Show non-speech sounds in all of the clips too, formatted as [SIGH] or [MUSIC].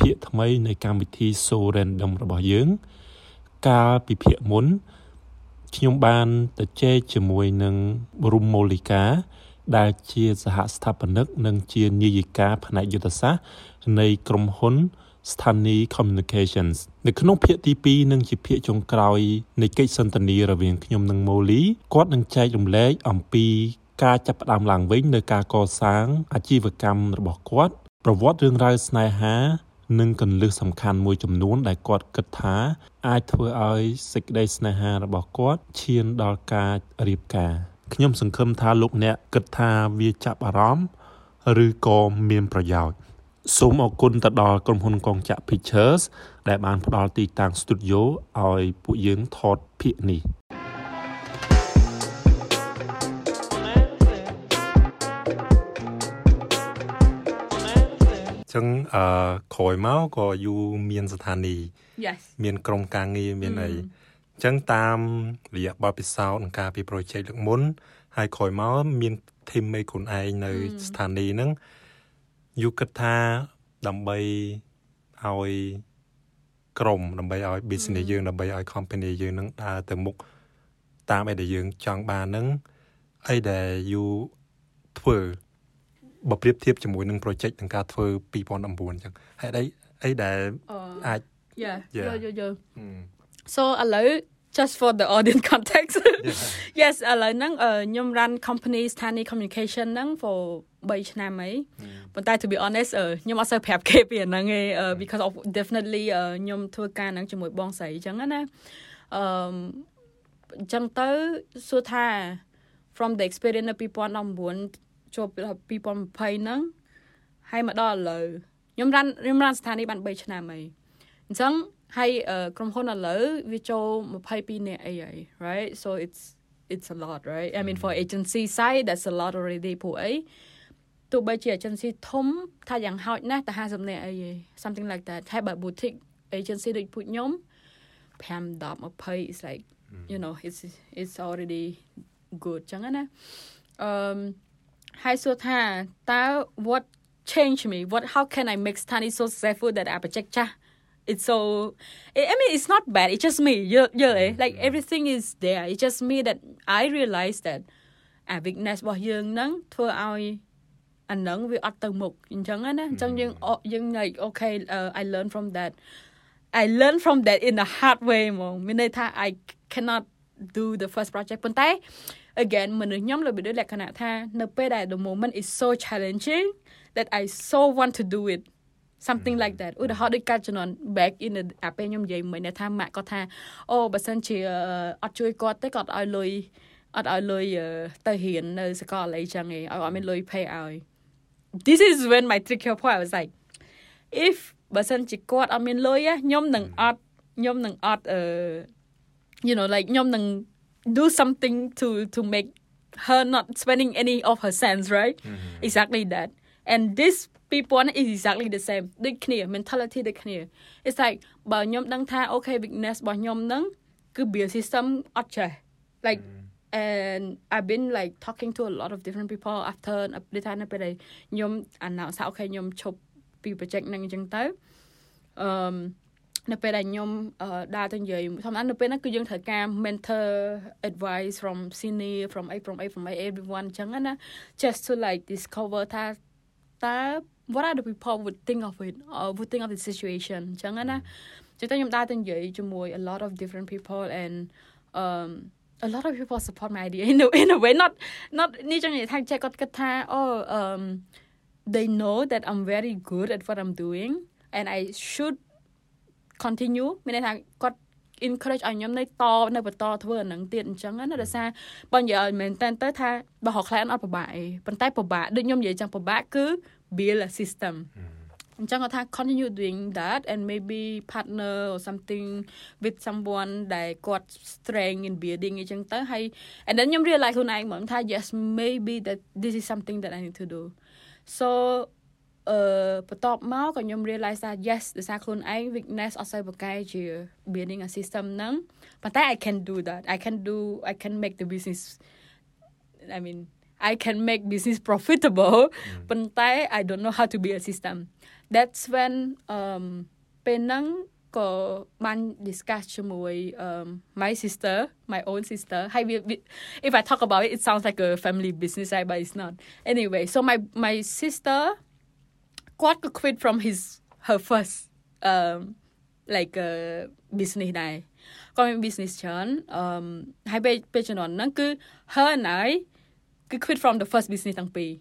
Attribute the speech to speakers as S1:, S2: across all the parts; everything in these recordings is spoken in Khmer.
S1: ភាគថ្មីនៃកម្មវិធី So Random របស់យើង កាលពីភាគមុនខ្ញុំបានទៅជែកជាមួយនឹងរុំម៉ូលីកា ដែលជាសហស្ថាបនិក និងជានាយិកាផ្នែកយុទ្ធសាស្ត្រនៃក្រុមហ៊ុនស្ថានីយ៍ Communications នៅក្នុងភាគទី2និងជាភាគចុងក្រោយនៃកិច្ចសន្ទនារវាងខ្ញុំនិងម៉ូលីគាត់នឹងចែករំលែកអំពីការចាប់ផ្ដើមឡើងវិញនៅការកសាងអាជីវកម្មរបស់គាត់ ប្រវត្តិរឿងរ៉ាវស្នេហា និងកន្លឹះសំខាន់មួយចំនួនដែលគាត់គិតថា អាចធ្វើឲ្យសេចក្តីស្នេហារបស់គាត់ឈានដល់ការរៀបការខ្ញុំសង្ឃឹមថាលោកអ្នកគិតថាវាចាប់អារម្មណ៍ឬក៏មានប្រយោជន៍សូមអរគុណទៅដល់ក្រុមហ៊ុនកងចក្រ Pictures ដែលបានផ្ដល់ទីតាំង studio ឲ្យពួកយើងថតភាគនេះ ចឹងអឺក្រោយមកក៏យូមានស្ថានីយ៍
S2: Yes
S1: មានក្រុមការងារមានអីអញ្ចឹងតាមរយៈបទពិសោធន៍ក្នុងការពី project លើកមុន ហើយក្រោយមកមាន team មេខ្លួនឯងនៅស្ថានីយ៍ហ្នឹងយូគិតថាដើម្បីឲ្យក្រុមដើម្បីឲ្យ business យើងដើម្បីឲ្យ company យើងនឹងដើរទៅមុខតាមអីដែលយើងចង់បានហ្នឹងអីដែលយូធ្វើ បើប្រៀបធៀបជាមួយនឹង project នឹងការធ្វើ2019អញ្ចឹងហេតុអីអីដែលអាច
S2: Yeah
S1: Yeah.
S2: yo yo yo so ឥឡូវ just for the audience context yes ឥឡូវហ្នឹងអឺខ្ញុំ run company ស្ថានីយ៍ communication ហ្នឹង for 3ឆ្នាំអីប៉ុន្តែ to be honest អឺខ្ញុំអត់សូវប្រាប់គេពីអាហ្នឹងឯងអឺ because of definitely អឺខ្ញុំធ្វើការហ្នឹងជាមួយបងស្រីអញ្ចឹងណាអឺអញ្ចឹងទៅសួរថា from the experience នៅ2019 ចូល2020ហ្នឹងហើយមកដល់ឥឡូវខ្ញុំ run ខ្ញុំ run ស្ថានីយ៍បាន3ឆ្នាំអីអញ្ចឹងហើយអឺក្រុមហ៊ុនឥឡូវវាចូល22នាក់អីហើយ right so it's it's a lot right i mean for agency side that's a lot already ពួកអីទោះបីជា agency ធំថាយ៉ាងហោចណាស់តែ50នាក់អីហី something like that ហើយបើ boutique agency ដូចពួកខ្ញុំ5 10 20 is like you know it's it's already good ចឹងណាអឺ ហើយសួរថាតើ what change me what how can i make Stani so successful that I project ចាស់ it's so I I mean it's not bad it's just me you you like everything is there it's just me that I realize that អា weakness របស់យើងហ្នឹងធ្វើឲ្យអាហ្នឹងវាអត់ទៅមុខអញ្ចឹងណាអញ្ចឹងយើងអយើង like okay uh, I learn from that I learn from that in a hard way ហ្មងមានន័យថា I cannot do the first project ប៉ុន្តែ again មនុស្សខ្ញុំលើពីដូចលក្ខណៈថានៅពេលដែល the moment is so challenging that I so want to do it something like that ឧទាហរណ៍ដូចកាលជំនាន់ back in the អាពេលខ្ញុំនិយាយមិញថាម៉ាក់គាត់ថាអូបើសិនជាអត់ជួយគាត់ទេគាត់ឲ្យលុយអត់ឲ្យលុយទៅរៀននៅសាកលអីចឹងឯងឲ្យអត់មានលុយ pay ឲ្យ this is when my trick here point I was like if បើសិនជាគាត់អត់មានលុយខ្ញុំនឹងអត់ខ្ញុំនឹងអត់អឺ you know like ខ្ញុំនឹង do something to to make her not spending any of her cents right exactly that and this people is exactly the same ដូចគ្នា mentality ដូចគ្នា it's like បើខ្ញុំដឹងថា okay weakness របស់ខ្ញុំហ្នឹងគឺ build system អត់ចេះ like and I've been like talking to a lot of different people after ពេលថានៅពេលដែលខ្ញុំ announce ថា okay ខ្ញុំឈប់ពី project ហ្នឹងអញ្ចឹងទៅអឺ នៅពេលដែលខ្ញុំដើរទៅនិយាយធម្មតានៅពេលហ្នឹងគឺយើងត្រូវការ mentor advice from senior from A from A from A everyone អញ្ចឹងណា just to like discover ថាតើ what are the people would think of it or would think of the situation អញ្ចឹងណាចឹងតែខ្ញុំដើរទៅនិយាយជាមួយ a lot of different people and um a lot of people support my idea [LAUGHS] in a, in a way not not នេះចឹងនិយាយថាចេះគាត់គិតថាអូ um they know that I'm very good at what I'm doing and I should continue មានន័យថាគាត់ encourage ឲ្យខ្ញុំនៅតនៅបន្តធ្វើអានឹងទៀតអញ្ចឹងណាដោយសារបើនិយាយឲ្យមែនតើទៅថាបើរក client អត់ពិបាកអីប៉ុន្តែពិបាកដូចខ្ញុំនិយាយចឹងពិបាកគឺ build a system អញ្ចឹងគាត់ថា continue doing that and maybe partner or something with someone ដែលគាត់ strength in building អញ្ចឹងទៅហើយ and then ខ្ញុំ realize ខ្លួនឯងហ្មងថា yes maybe that this is something that I need to do so អឺបន្ទាប់មកក៏ខ្ញុំ realize ថា yes ដោយសារខ្លួនឯង weakness អត់សូវប្រកែជា building a system ហ្នឹងប៉ុន្តែ I can do that I can do I can make the business I mean I can make business profitable [LAUGHS] ប៉ុន្តែ I don't know how to be a system that's when um ពេលហ្នឹងក៏បាន discuss ជាមួយ um my sister my own sister hi we, we, if I talk about it it sounds like a family business right but it's not anyway so my my sister គាត់ក៏ quit from his her first um like a business ដែរគាត់មាន business ច្រើន um ហើយពេលពេលជំនាន់ហ្នឹងគឺ her and I គឺ quit from the first business ទាំងពីរ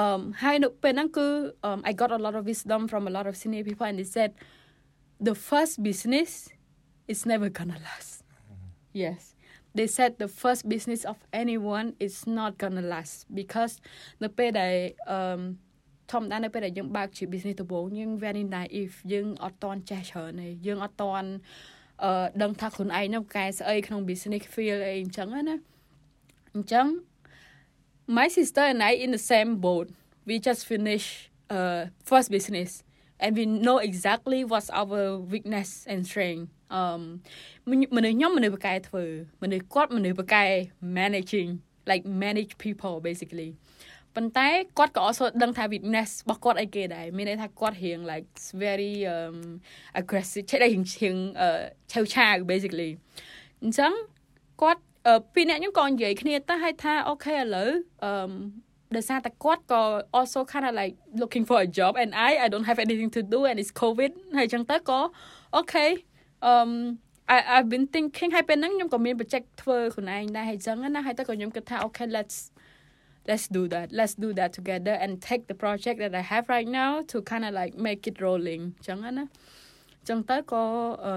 S2: um ហើយនៅពេលហ្នឹងគឺ um I got a lot of wisdom from a lot of senior people and they said the first business is never gonna last yes they said the first business of anyone is not gonna last because នៅពេលដែល um ធម្មតានៅពេលដែលយើងបើកជា business ដំបូងយើង very naive យើងអត់តន់ចេះច្រើនទេយើងអត់តន់អឺដឹងថាខ្លួនឯងនឹងកែស្អីក្នុង business field អីអញ្ចឹងណាអញ្ចឹង my sister and I in the same boat. We just finished uh first business and we know exactly what's our weakness and strength. Um មនុស្សខ្ញុំមនុស្សបកែធ្វើមនុស្សគាត់មនុស្សបកែ managing like manage people basically ប៉ុន្តែគាត់ក៏ also ដឹងថា weakness របស់គាត់អីគេដែរមានន័យថាគាត់រៀង like very um aggressive ឆេះរៀងរៀងឆៅឆាវ basically អញ្ចឹងគាត់ពីរអ្នកខ្ញុំក៏និយាយគ្នាទៅឲ្យថាអូខេឥឡូវអឺដោយសារតែគាត់ក៏ also kind of like looking for a job and I I don't have anything to do and it's covid ហើយអញ្ចឹងទៅក៏អូខេអឺ I I've been thinking ហើយពេលហ្នឹងខ្ញុំក៏មាន project ធ្វើខ្លួនឯងដែរហើយអញ្ចឹងណាហើយទៅក៏ខ្ញុំគិតថា okay let's let's do that let's do that together and take the project that I have right now to kind of like make it rolling អញ្ចឹងណាអញ្ចឹងទៅក៏អឺ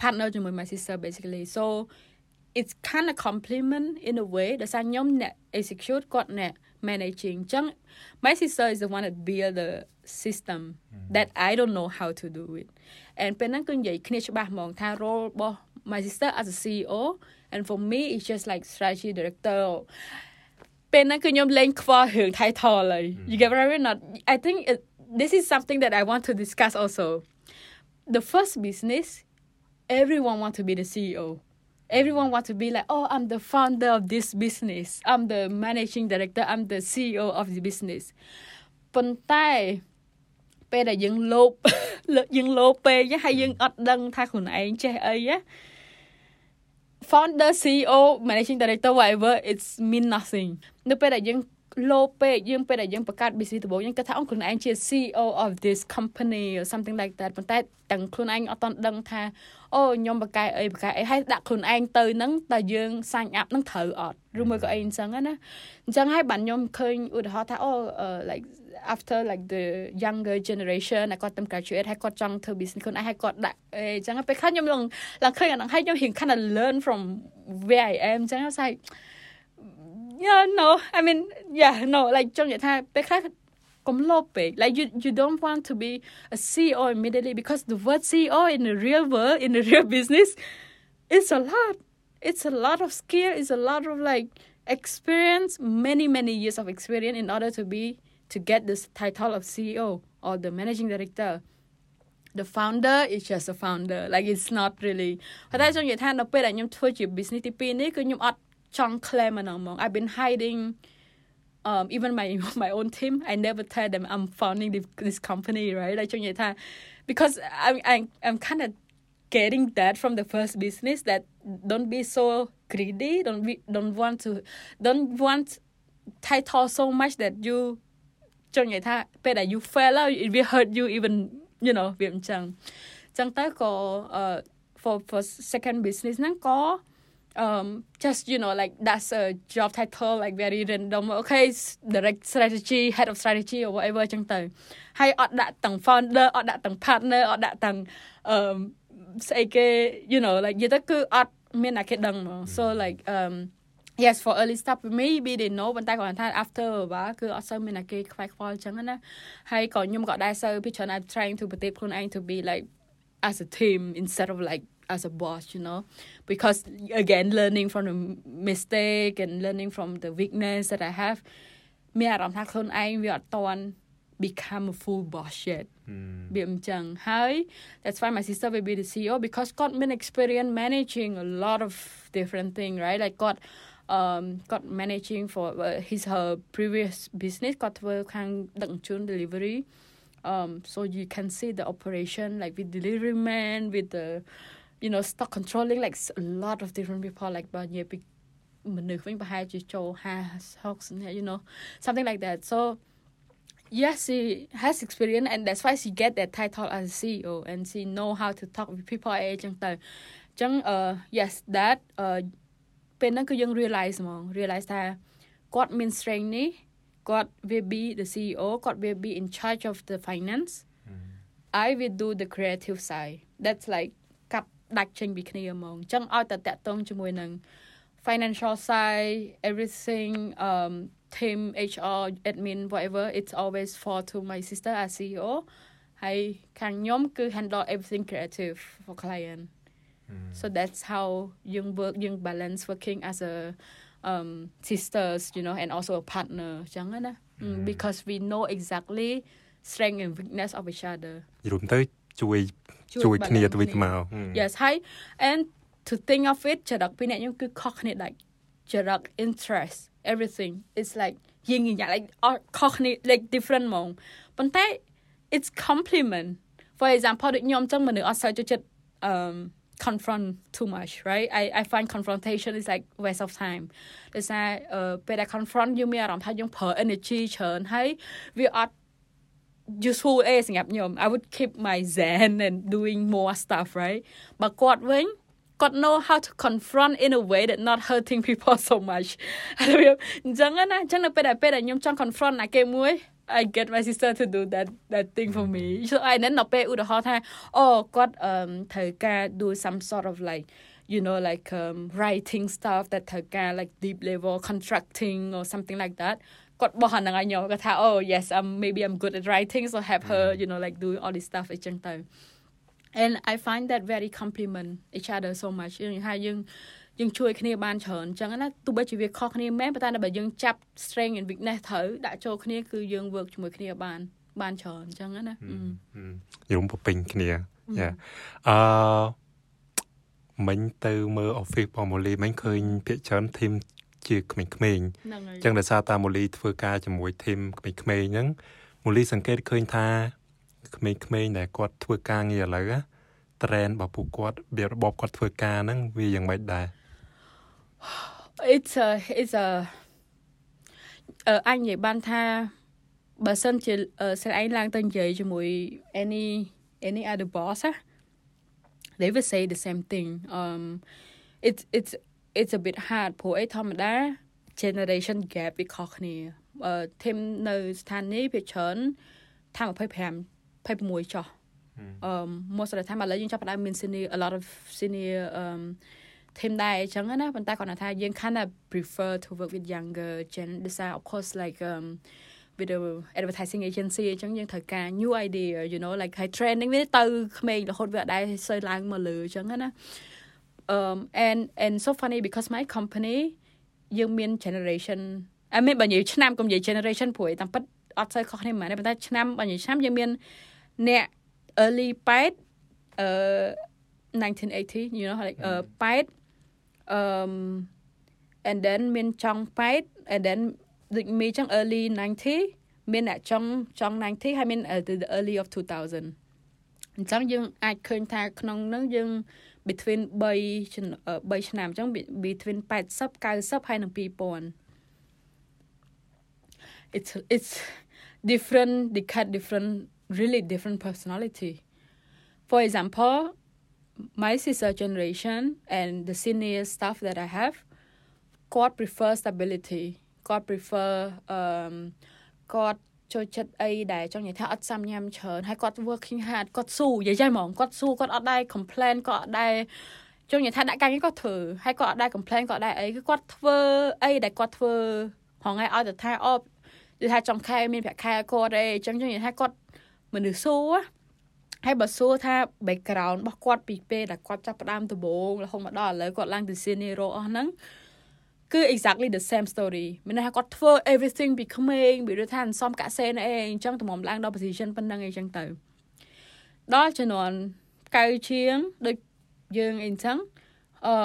S2: partner ជាមួយ my sister basically so it's kind of complement in a way ដោយសារខ្ញុំអ្នក execute គាត់អ្នក managing អញ្ចឹង my sister is the one that build the system that I don't know how to do it and ពេលហ្នឹងគឺនិយាយគ្នាច្បាស់ហ្មងថា role របស់ my sister as a CEO and for me it's just like strategy director ពេលហ្នឹងគឺខ្ញុំលេងខ្វល់រឿង title ហើយ you get what I mean not I think it, this is something that I want to discuss also the first business everyone want to be the CEO everyone want to be like oh i'm the founder of this business i'm the managing director i'm the ceo of the business ប៉ុន្តែពេលដែលយើងលោបយើងលោពេកហើយយើងអត់ដឹងថាខ្លួនឯងចេះអីណា [LAUGHS] [LAUGHS] founder CEO managing director whatever it's mean nothing នៅពេលដែលយើងលោពេកយើងពេលដែលយើងបង្កើត business ដំបូងយើងគិតថាអូខ្លួនឯងជា CEO of this company or something like that ប៉ុន្តែទាំងខ្លួនឯងអត់តន់ដឹងថាអូខ្ញុំបកកែអីបកកែអីហើយដាក់ខ្លួនឯងទៅហ្នឹងតើយើង sign up ហ្នឹងត្រូវអត់ឬមួយក៏អីអញ្ចឹងណាអញ្ចឹងហើយបានខ្ញុំឃើញឧទាហរណ៍ថាអូ like after like the younger generation គាត់ទៅ graduate ហើយគាត់ចង់ធ្វើ business ខ្លួនឯងហើយគាត់ដាក់អីអញ្ចឹងពេលខ្លះខ្ញុំឡើងឡើងឃើញអាហ្នឹងហើយខ្ញុំរៀង kind of learn from where I am អញ្ចឹងហើយ yeah no I mean yeah no like ចង់និយាយថាពេលខ្លះកុំលោពេក like you you don't want to be a CEO immediately because the word CEO in the real world in the [LAUGHS] real business it's a lot it's a lot of skill it's a lot of like experience many many years of experience in order to be to get this title of CEO or the managing director the founder is just a founder like it's not really តែចង់និយាយថានៅពេលដែលខ្ញុំធ្វើជា business ទី2នេះគឺខ្ញុំអត់ ចង់ claim អាហ្នឹងហ្មង I've been hiding um even my [LAUGHS] my own team I never tell them I'm founding this, this company right like ចង់និយាយថា because I I I'm kind of getting that from the first business that don't be so greedy don't be don't want to don't want title so much that you ចង់និយាយថាពេលដែល you fail out it will hurt you even you know វាអញ្ចឹងអញ្ចឹងទៅក៏ uh for for second business ហ្នឹងក៏ Um just you know like that's a job title like very random okay direct strategy head of strategy or whatever ចឹងទៅហើយអត់ដាក់ទាំង founder អត់ដាក់ទាំង partner អត់ដាក់ទាំង um ស្អីគេ you know like និយាយទៅគឺអត់មានអ្នកគេដឹងហ្មង so like um yes for early start maybe they know ប៉ុន្តែគាត់ថា after បាទគឺអត់សូវមានតែគេខ្វាយខ្វល់ចឹងណាហើយក៏ខ្ញុំក៏ដែរសូវពីច្រើន I'm trying to ប្រតិបខ្លួនឯង to be like as a team instead of like as a boss you know because again learning from the mistake and learning from the weakness that I have មានអារម្មណ៍ថាខ្លួនឯងវាអត់តន់ become a full boss yet វាអញ្ចឹងហើយ that's why my sister will be the CEO because គាត់មាន experience managing a lot of different thing right like គាត់ um គាត់ managing for uh, his her previous business គាត់ធ្វើខាងដឹកជញ្ជូន delivery um so you can see the operation like with delivery man with the you know stock controlling like a lot of different people like បើនិយាយពីមនុស្សវិញប្រហែលជាចូល50 60 you know something like that so yes she has experience and that's why she get that title as a CEO and she know how to talk with people អីចឹងទៅចឹង uh yes that uh ពេលហ្នឹងគឺយើង realize ហ្មង realize ថាគាត់មាន strength នេះគាត់ will be the CEO គាត់ will be in charge of the finance I will do the creative side that's like កាត់ ដាច់ចេញពីគ្នាហ្មងអញ្ចឹងឲ្យតែតាក់ទងជាមួយនឹង financial side everything um team HR admin whatever it's always fall to my sister as CEO ហើយខាងខ្ញុំគឺ handle everything creative for client so that's how young work young balance working as a um sisters you know and also a partner ចឹងណា because we know exactly strength and weakness of each other
S1: រួមទៅ ជួយជួយគ្នាទៅវិញទៅមក
S2: yes ហើយ and to think of it ចរិតពីអ្នកខ្ញុំគឺខុសគ្នាដាច់ចរិត interest everything it's like យើងនិយាយ like ខុសគ្នា like different ហ្មងប៉ុន្តែ it's compliment for example ដូចខ្ញុំចឹងមនុស្សអត់សូវចូលចិត្ត um confront too much right i i find confrontation is like waste of time ដោយសារពេលដែល confront យើងមានអារម្មណ៍ថាយើងប្រើ energy ច្រើនហើយវាអត់ useful អេសម្រាប់ខ្ញុំ I would keep my zen and doing more stuff right បើគាត់វិញគាត់ know how to confront in a way that not hurting [LAUGHS] people so much [LAUGHS] ហើយអញ្ចឹងណាអញ្ចឹងនៅពេលដែលពេលដែលខ្ញុំចង់ confront ណាគេមួយ I get my sister to do that that thing for me so I នឹងដល់ពេលឧទាហរណ៍ថាអូគាត់អឺត្រូវការ do some sort of like you know like um writing stuff that ត្រូវការ like deep level contracting or something like that គាត់បោះអាហ្នឹងឲ្យខ្ញុំគាត់ថា oh yes um maybe I'm good at writing so have her you know like doing all this stuff អីចឹងទៅ and I find that very compliment each other so much ហើយយើងយើងជួយគ្នាបានច្រើនអញ្ចឹងណាទោះបីជាវាខុសគ្នាមែនប៉ុន្តែបើយើងចាប់ strength and weakness ត្រូវដាក់ចូលគ្នាគឺយើង work ជាមួយគ្នាបានបានច្រើនអញ្ចឹងណា
S1: យំពពេញគ្នាយ៉ាអឺមិញទៅមើល office របស់ម៉ូលីមិញឃើញភាគច្រើន team ជាក្មេងៗអញ្ចឹងដោយសារតាម៉ូលីធ្វើការជាមួយ team ក្មេងៗហ្នឹងម៉ូលីសង្កេតឃើញថាក្មេងៗដែលគាត់ធ្វើការងារឥឡូវ trend របស់ពួកគាត់វារបបគាត់ធ្វើការហ្នឹងវាយ៉ាងម៉េចដែរ
S2: it's a it's a អញនិយាយបានថាបើសិនជាស្រីឯងឡើងទៅនិយាយជាមួយ any any other boss they will say the same thing um it's it's it's a bit hard ព្រោះអីធម្មតា generation gap វាខុសគ្នាអឺ team នៅស្ថានីយ៍ភាគច្រើនថា25 26ចុះអឺ most of the time ឥឡូវយើងចាប់ផ្ដើមមាន senior a lot of senior um team ដែរអញ្ចឹងណាប៉ុន្តែគាត់ថាយើង kind of prefer to work with younger gen ដូចថា of course like um with the advertising agency អញ្ចឹងយើងត្រូវការ new idea you know like ហើយ training នេះទៅក្មេងរហូតវាអត់ដែរសូវឡើងមកលើអញ្ចឹងណា um and and so funny because my company យើងមាន generation I mean បើនិយាយឆ្នាំកុំនិយាយ generation ព្រោះតាមពិតអត់សូវខុសគ្នាហ្មងប៉ុន្តែឆ្នាំបើនិយាយឆ្នាំយើងមានអ្នក early 8អឺ1980 you know like អឺ8 um and then មានចុង8 and then ដូចមីចឹង early 90មានអ្នកចុងចុង90ហើយមាន the early of 2000អញ្ចឹងយើងអាចឃើញថាក្នុងហ្នឹងយើង between 3 3ឆ្នាំអញ្ចឹង between 80 90ហើយនឹង2000 it's it's different they cut different really different personality for example my sister generation and the senior staff that I have God prefer stability God prefer um God ចូលចិត្តអីដែលចង់និយាយថាអត់សាំញ៉ាំច្រើនហើយគាត់ working hard គាត់ស៊ូនិយាយចឹងហ្មងគាត់ស៊ូគាត់អត់ដែរ complain គាត់អត់ដែរចង់និយាយថាដាក់ការងារគាត់ធ្វើហើយគាត់អត់ដែរ complain គាត់អត់ដែរអីគឺគាត់ធ្វើអីដែលគាត់ធ្វើហងៃឲ្យទៅថាអូនិយាយថាចំខែមានប្រាក់ខែគាត់អីអញ្ចឹងចង់និយាយថាគាត់មនុស្សសួរហើយបើសួរថា background របស់គាត់ពីពេលដែលគាត់ចាប់ផ្ដើមដំបូងរហូតមកដល់ឥឡូវគាត់ឡើងទៅ senior role អស់ហ្នឹង គឺ exactly the same story មានន័យថាគាត់ធ្វើ everything ពីក្មេងពីដូចថាសំកាសេនអីអញ្ចឹងតម្រាំឡើងដល់ position ប៉ុណ្ណឹងអីចឹងទៅដល់ចំនួនកៅជាងដូចយើងអីចឹងអឺ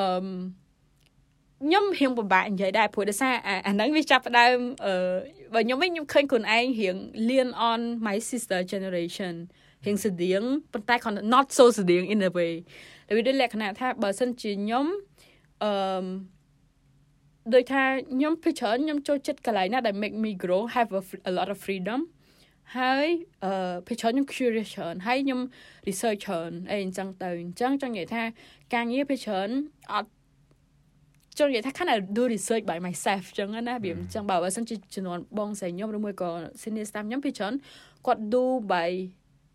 S2: ខ្ញុំរៀងពិបាកនិយាយដែរព្រោះដោយសារអាហ្នឹងវាចាប់ផ្ដើមអឺបើខ្ញុំវិញខ្ញុំឃើញខ្លួនឯងរៀង lean on my sister generation រៀងស្តៀងប៉ុន្តែ not so ស្តៀង in a way ដែលវាដូចលក្ខណៈថាបើសិនជាខ្ញុំអឺ ដូចថាខ្ញុំពីច្រើនខ្ញុំចូលចិត្តកន្លែងណាដែល make me grow have a, a lot of freedom ហើយអឺពីច្រើនខ្ញុំ curious ច្រើនហើយខ្ញុំ research ច្រើនអីអញ្ចឹងទៅអញ្ចឹងចង់និយាយថាការងារពីច្រើនអត់ចង់និយាយថា kind of do research by myself ចឹងណាវាអញ្ចឹងបើបើសិនជាចំនួនបងស្រីខ្ញុំឬមួយក៏ senior staff ខ្ញុំពីច្រើនគាត់ do by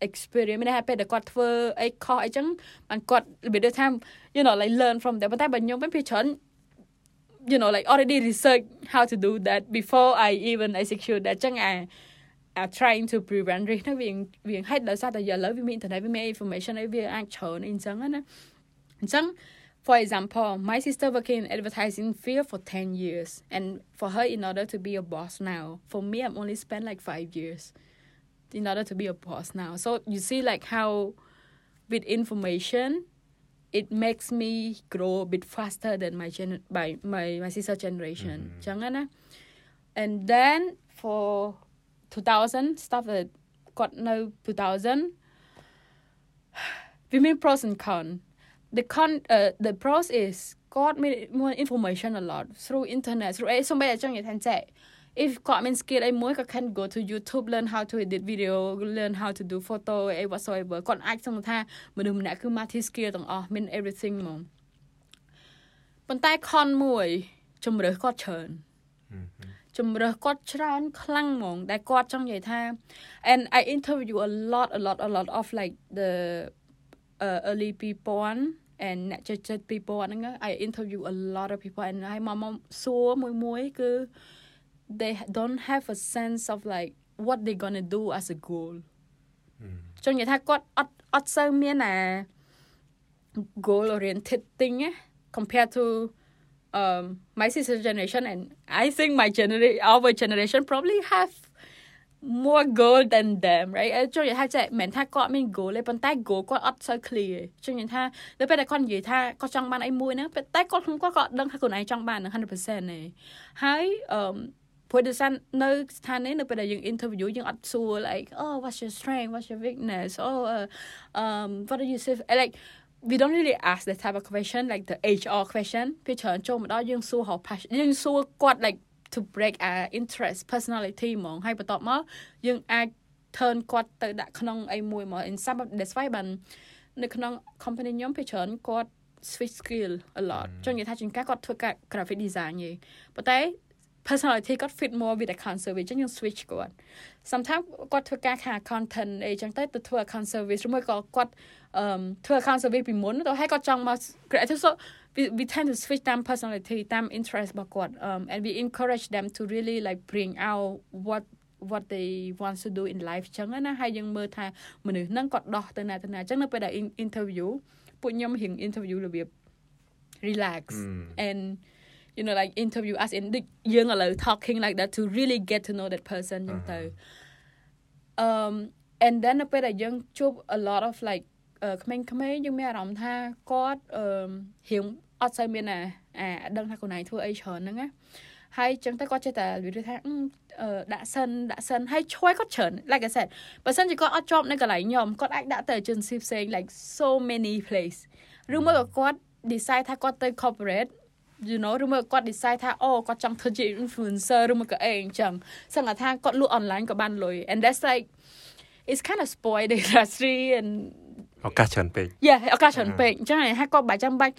S2: experience មានន័យថាពេលដែលគាត់ធ្វើអីខុសអីចឹងបានគាត់របៀបថា you know like learn from them ប៉ុន្តែបើខ្ញុំវិញពីច្រើន you know like already research how to do that before I even execute that ចឹងអា are trying to prevent risk ណាវាវាហេតុដោយសារតែឥឡូវវាមាន internet វាមាន information អីវាអាចច្រើនអីចឹងណាអញ្ចឹង For example, my sister working in advertising field for 10 years and for her in order to be a boss now. For me I'm only spent like 5 years in order to be a boss now. So you see like how with information it makes me grow a bit faster than my gen- by my, my sister generation. Mm-hmm. Eh? And then for 2000, stuff that got no 2000, [SIGHS] women pros and cons. The con, uh, the pros is got me more information a lot through internet, through eh, 哎，送俾你中意聽即係。If គាត់មាន skill អីមួយក៏ can go to YouTube learn how to edit video learn how to do photo អី whatsoever គាត់អាចសង្កត់ថាមនុស្សម្នាក់គឺ multi skill ទាំងអស់មាន everything ហ្មងប៉ុន្តែ con មួយជំរឿសគាត់ច្រើនជំរឿសគាត់ច្រើនខ្លាំងហ្មងដែលគាត់ចង់និយាយថា and I interview a lot a lot a lot of like the uh, early people and អ្នកចិត្តចិត្តពីពណ៌ហ្នឹង I interview a lot of people and ហើយមកមកសួរមួយមួយគឺ they don't have a sense of like what they gonna do as a goal ចង់និយាយថាគាត់អត់អត់សូវមានអា goal oriented thing compared to um my sister generation and I think my generation our generation probably have more goal than them right ចង់និយាយថាចេះមិនថាគាត់មាន goal ទេប៉ុន្តែ goal គាត់អត់សូវ clear ចង់និយាយថានៅពេលដែលគាត់និយាយថាគាត់ចង់បានអីមួយហ្នឹងតែគាត់ក្នុងគាត់ក៏ដឹងថាខ្លួនឯងចង់បាន100%ទេហើយអឺ ព្រោះដោយសារនៅស្ថាននេះនៅពេលដែលយើង interview យើងអត់សួរ like oh what's your strength what's your weakness oh uh, um what do you say like we don't really ask that type of question like the HR question ពេលច្រើនចូលមកដល់យើងសួរ how passion យើងសួរគាត់ like to break our interest personality ហ្មងហើយបន្ទាប់មកយើងអាច turn គាត់ទៅដាក់ក្នុងអីមួយមក in some that's why បាននៅក្នុង company ខ្ញុំពេលច្រើនគាត់ switch skill a lot ចង់និយាយថាជាងការគាត់ធ្វើការ graphic design ទេប៉ុន្តែ personality គាត់ fit more with account service ចឹងយើង switch គាត់ sometimes គាត់ធ្វើការខា content អីចឹងទៅទៅធ្វើ account service ឬមួយក៏គាត់អឺធ្វើ account service ពីមុនទៅហើយគាត់ចង់មក creative so we, we tend to switch តាម personality តាម interest របស់គាត់ um and we encourage them to really like bring out what what they want to do in life ចឹងណាហើយយើងមើលថាមនុស្សហ្នឹងគាត់ដោះទៅណាទៅណាចឹងនៅពេលដែល interview ពួកខ្ញុំរៀង interview របៀប relax mm. and you know like interview us in ដូចយើងឥឡូវ talking like that to really get to know that person ចឹងទៅ um and then នៅពេលដែលយើងជួប a lot of like ក្មេងៗយើងមានអារម្មណ៍ថាគាត់អឺរៀងអត់សូវមានអាអាដឹងថាខ្លួនឯងធ្វើអីច្រើនហ្នឹងណាហើយចឹងទៅគាត់ចេះតែនិយាយថាដាក់សិនដាក់សិនហើយឆ្វយគាត់ច្រើន like I said បើសិនជាគាត់អត់ជាប់នៅកន្លែងខ្ញុំគាត់អាចដាក់ទៅ agency ផ្សេង like so many place ឬមួយក៏គាត់ decide ថាគាត់ទៅ corporate you know ឬមកគាត់ decide ថាអូគាត់ចង់ធ្វើជា influencer ឬមកក៏អីអញ្ចឹងសឹងថាគាត់លក់ online ក៏បានលុយ and that's like it's kind of spoil the industry and
S1: ឱកាសច្រើនពេក
S2: Yeah ឱកាសច្រើនពេកអញ្ចឹងហើយគាត់បាច់ចាំបាច់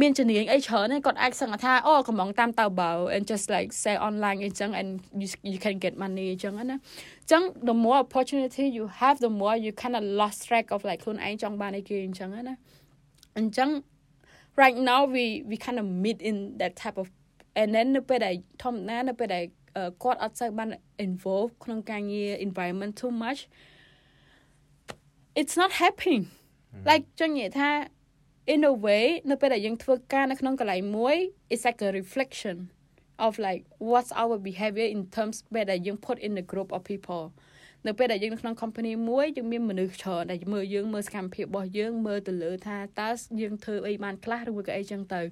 S2: មានជំនាញអីច្រើនហ្នឹងគាត់អាចសឹងថាអូកំងតាមតៅបៅ and just like say online អញ្ចឹង and you, you can get money អញ្ចឹងណាអញ្ចឹង the more opportunity you have the more you kind of lost track of like ខ្លួនឯងចង់បានអីគេអញ្ចឹងណាអញ្ចឹង right now we we kind of meet in that type of and then នៅពេលដែលធម្មតានៅពេលដែលគាត់អត់សូវបាន involve ក្នុងការងារ environment too much it's not happening like ចង់និយាយថា in a way នៅពេលដែលយើងធ្វើការនៅក្នុងកន្លែងមួយ it's like a reflection of like what's our behavior in terms ពេលដែលយើង put in a group of people នៅពេលដែលយើងនៅក្នុង company មួយយើងមានមនុស្សច្រើនដែលមើលយើងមើលសកម្មភាពរបស់យើងមើលទៅលើថាតើយើងធ្វើអីបានខ្លះឬក៏អីចឹងទៅ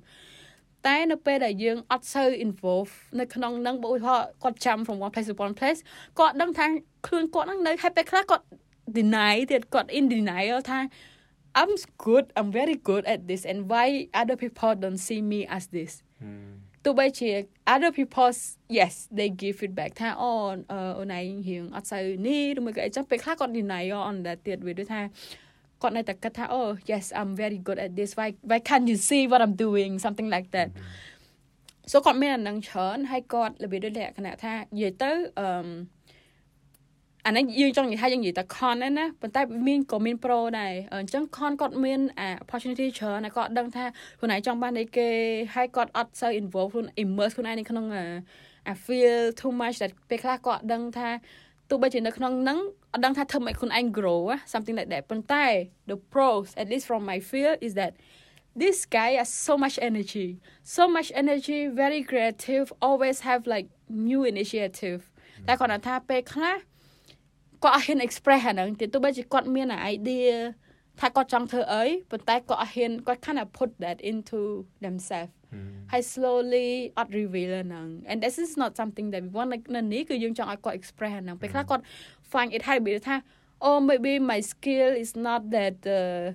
S2: តែនៅពេលដែលយើងអត់សូវ involve នៅក្នុងនឹងបើឧទាហរណ៍គាត់ចាំ from one place to one place គាត់ដឹងថាខ្លួនគាត់នឹងនៅហើយពេលខ្លះគាត់ deny ទៀតគាត់ in denial ថា I'm good I'm very good at this and why other people don't see me as this ទោះបីជា other people yes they give feedback ថាអូអូនឯងរៀងអត់សូវនេះឬមួយក៏អីចឹងពេលខ្លះគាត់ deny on that ទៀតវាដូចថាគាត់នៅតែគិតថា oh yes I'm very good at this why why can't you see what I'm doing something like that so គាត់មានអានឹងច្រើនហើយគាត់របៀបដូចលក្ខណៈថានិយាយទៅអឺ អានេះយើងចង់និយាយថាយើងនិយាយតែ con ហ្នឹងណាប៉ុន្តែមានក៏មាន pro ដែរអញ្ចឹង con គាត់មានអា opportunity ច្រើនហើយគាត់ដឹងថាខ្លួនឯងចង់បានអីគេហើយគាត់អត់សូវ involve ខ្លួន immerse ខ្លួនឯងនៅក្នុងអា feel too much ដែលពេលខ្លះគាត់ដឹងថាទោះបីជានៅក្នុងហ្នឹងអត់ដឹងថាធ្វើឲ្យខ្លួនឯង grow something like that ប៉ុន្តែ the pros at least from my feel is that this guy has so much energy so much energy very creative always have like new initiative តែគាត់ថាពេលខ្លះ គាត់អត់ហ៊ាន express អាហ្នឹងទៀតទោះបីជាគាត់មាន idea ថាគាត់ចង់ធ្វើអីប៉ុន្តែគាត់អត់ហ៊ានគាត់ kind of put that into themselves ហើយ slowly អត់ reveal ហ្នឹង and this is not something that we want like នៅនេះគឺយើងចង់ឲ្យគាត់ express ហ្នឹងពេលខ្លះគាត់ find it ហើយរបៀបថា oh maybe my skill is not that uh,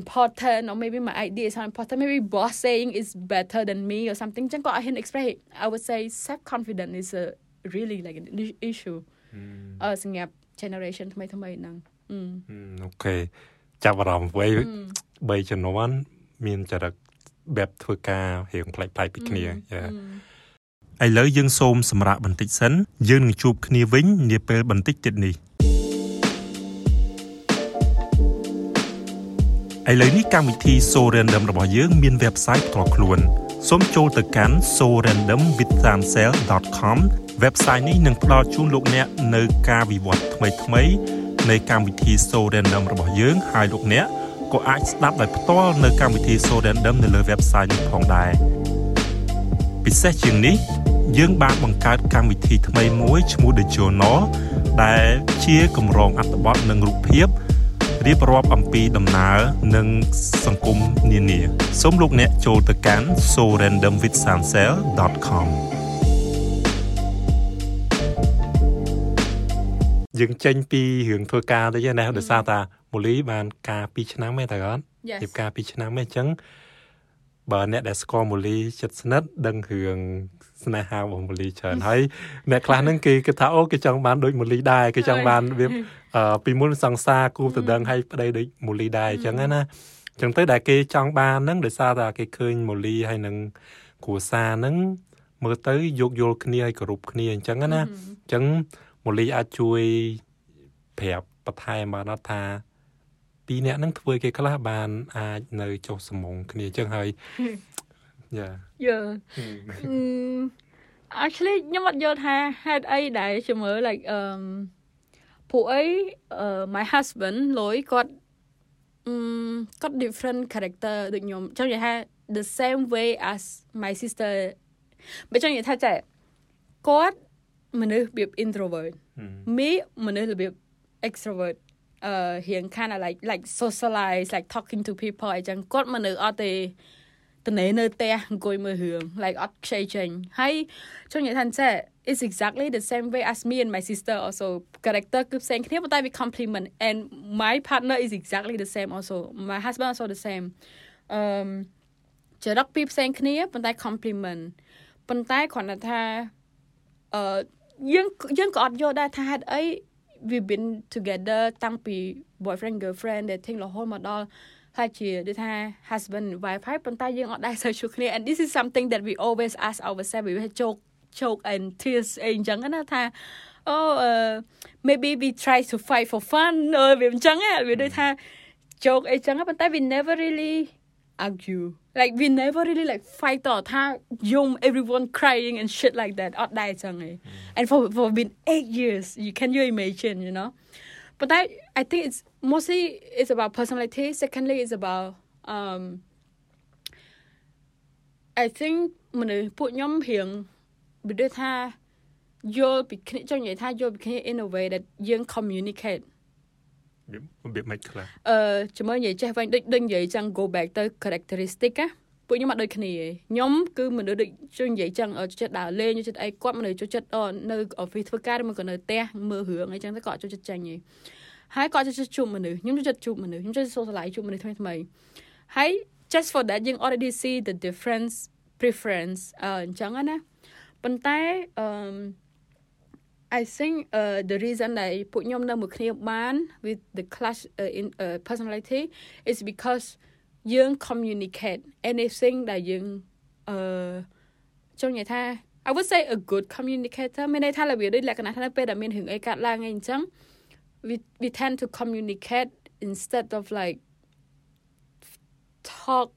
S2: important or maybe my idea is not important maybe boss saying is better than me or something ចឹងគាត់អត់ហ៊ាន express I would say self confidence is a really like an issue អឺសម្រាប់ generation ថ្មីថ្មីហ្នឹង
S1: អូខេចាប់អារម្មណ៍វ័យ3ជំនាន់មានចរិតបែបធ្វើការរៀងប្លែកៗពីគ្នាយ៉ាឥឡូវយើងសូមសម្រាប់បន្តិចសិនយើងនឹងជួបគ្នាវិញនាពេលបន្តិចទៀតនេះឥឡូវនេះកម្មវិធី So Random របស់យើងមាន website ផ្ទាល់ខ្លួន សូមចូលទៅកាន់ sorandomwithsansel.com website នេះនឹងផ្ដល់ជូនលោកអ្នកនៅការវិវត្តថ្មីៗនៃកម្មវិធី So Random របស់យើងហើយលោកអ្នកក៏អាចស្ដាប់ដោយផ្ទាល់នៅកម្មវិធី So Random នៅលើ website នេះផងដែរពិសេសជាងនេះ យើងបានបង្កើតកម្មវិធីថ្មីមួយឈ្មោះ The Journal ដែលជាកម្រងអត្ថបទនិងរូបភាព រៀបរាប់អំពីដំណើរនិងសង្គមនានាសូមលោកអ្នកចូលទៅកាន់ sorandomwithsansel.com យើងចេញពីរឿងធ្វើការទៅណាដោយសារតាមូលីបានការ2ឆ្នាំទេតើគាត់រៀបការ2ឆ្នាំទេអញ្ចឹង បើអ្នកដែលស្គាល់មូលីចិត្តស្និទ្ធដឹងរឿងស្នេហារបស់មូលីច្រើនហើយអ្នកខ្លះហ្នឹងគេគិតថាអូគេចង់បានដូចមូលីដែរគេចង់បានវាពីមុនសង្សារគូទៅដឹងឲ្យប្តីដូចមូលីដែរអញ្ចឹងណាអញ្ចឹងទៅដែលគេចង់បានហ្នឹងដោយសារតែគេឃើញមូលីហើយនឹងគ្រួសារហ្នឹងមើលទៅយោគយល់គ្នាឲ្យគោរពគ្នាអញ្ចឹងណាអញ្ចឹងមូលីអាចជួយប្រាប់បន្ថែមបានថា ពីរអ្នកហ្នឹងធ្វើគេខ្លះបានអាចនៅចុះសម្ងគ្នាអញ្ចឹងហើយយ៉ា
S2: យ៉ា actually ខ្ញុំអត់យល់ថាហេតុអីដែលជំរឿ like um ពួកអី my husband លុយគាត់អឺគាត់ different character ដូចខ្ញុំចង់និយាយថា the same way as my sister បើចង់និយាយថាចេះគាត់មនុស្សរបៀប introvert me មនុស្សរបៀប extrovert អឺរៀង kind of like like socialize like talking to people អីចឹងគាត់មនុស្សអត់ទេតនេនៅផ្ទះអង្គុយមើលរឿង like អត់ខ្ចីចេញហើយចង់និយាយថាចេះ it's exactly the same way as me and my sister also character គឺផ្សេងគ្នាប៉ុន្តែ we complement and my partner is exactly the same also my husband also the same um ចរិតពីរផ្សេងគ្នាប៉ុន្តែ complement ប៉ុន្តែគ្រាន់តែថាអឺយើងយើងក៏អត់យល់ដែរថាហេតុអី we've been together តាំងពី boyfriend girlfriend dating រហូតមកដល់ហើយជាដូចថា husband wife ហើយប៉ុន្តែយើងអត់ដែរសូវជួបគ្នា [LAUGHS] and this is something that we always ask ourselves វាជោគជោគ and tears អីអញ្ចឹងណាថា oh uh, maybe we try to fight for fun អឺវាអញ្ចឹងវាដូចថាជោគអីចឹងប៉ុន្តែ we never really argue like we never really like fight តថាយំ everyone crying and shit like that អត់ដែរចឹងឯង and for for been 8 years you can you imagine you know but I I think it's mostly it's about personality secondly it's about um I think មនុស្សពួកខ្ញុំរៀងវាដូចថាយល់ពីគ្នាចង់និយាយថាយល់ពីគ្នា in a way that យើង communicate
S1: របៀបមិនខ្លះ
S2: អឺជាមួយនិយាយចេះវិញដូចដូចនិយាយចឹង go back ទៅ characteristic ណាពួកខ្ញុំអត់ដូចគ្នាទេខ្ញុំគឺមនុស្សដូចជួយនិយាយចឹងចូលចិត្តដើរលេងចូលចិត្តអីគាត់មនុស្សចូលចិត្តនៅ office ធ្វើការឬមកក៏នៅផ្ទះមើលរឿងអីចឹងទៅគាត់ចូលចិត្តចាញ់ឯងហើយគាត់ចូលចិត្តជួបមនុស្សខ្ញុំចូលចិត្តជួបមនុស្សខ្ញុំចូលចិត្ត socialize ជួបមនុស្សថ្មីថ្មីហើយ just for that យើង already see the difference preference អឺអញ្ចឹងណាប៉ុន្តែអឺ I think uh the reason ដែលពួកខ្ញុំនៅមួយគ្នាបាន with the clash uh, in uh, personality is because យើង communicate anything ដែលយើងអឺចង់និយាយថា I would say a good communicator មានន័យថារបៀបដូចលក្ខណៈថាពេលដែលមានរឿងអីកើតឡើងអីអញ្ចឹង we we tend to communicate instead of like talk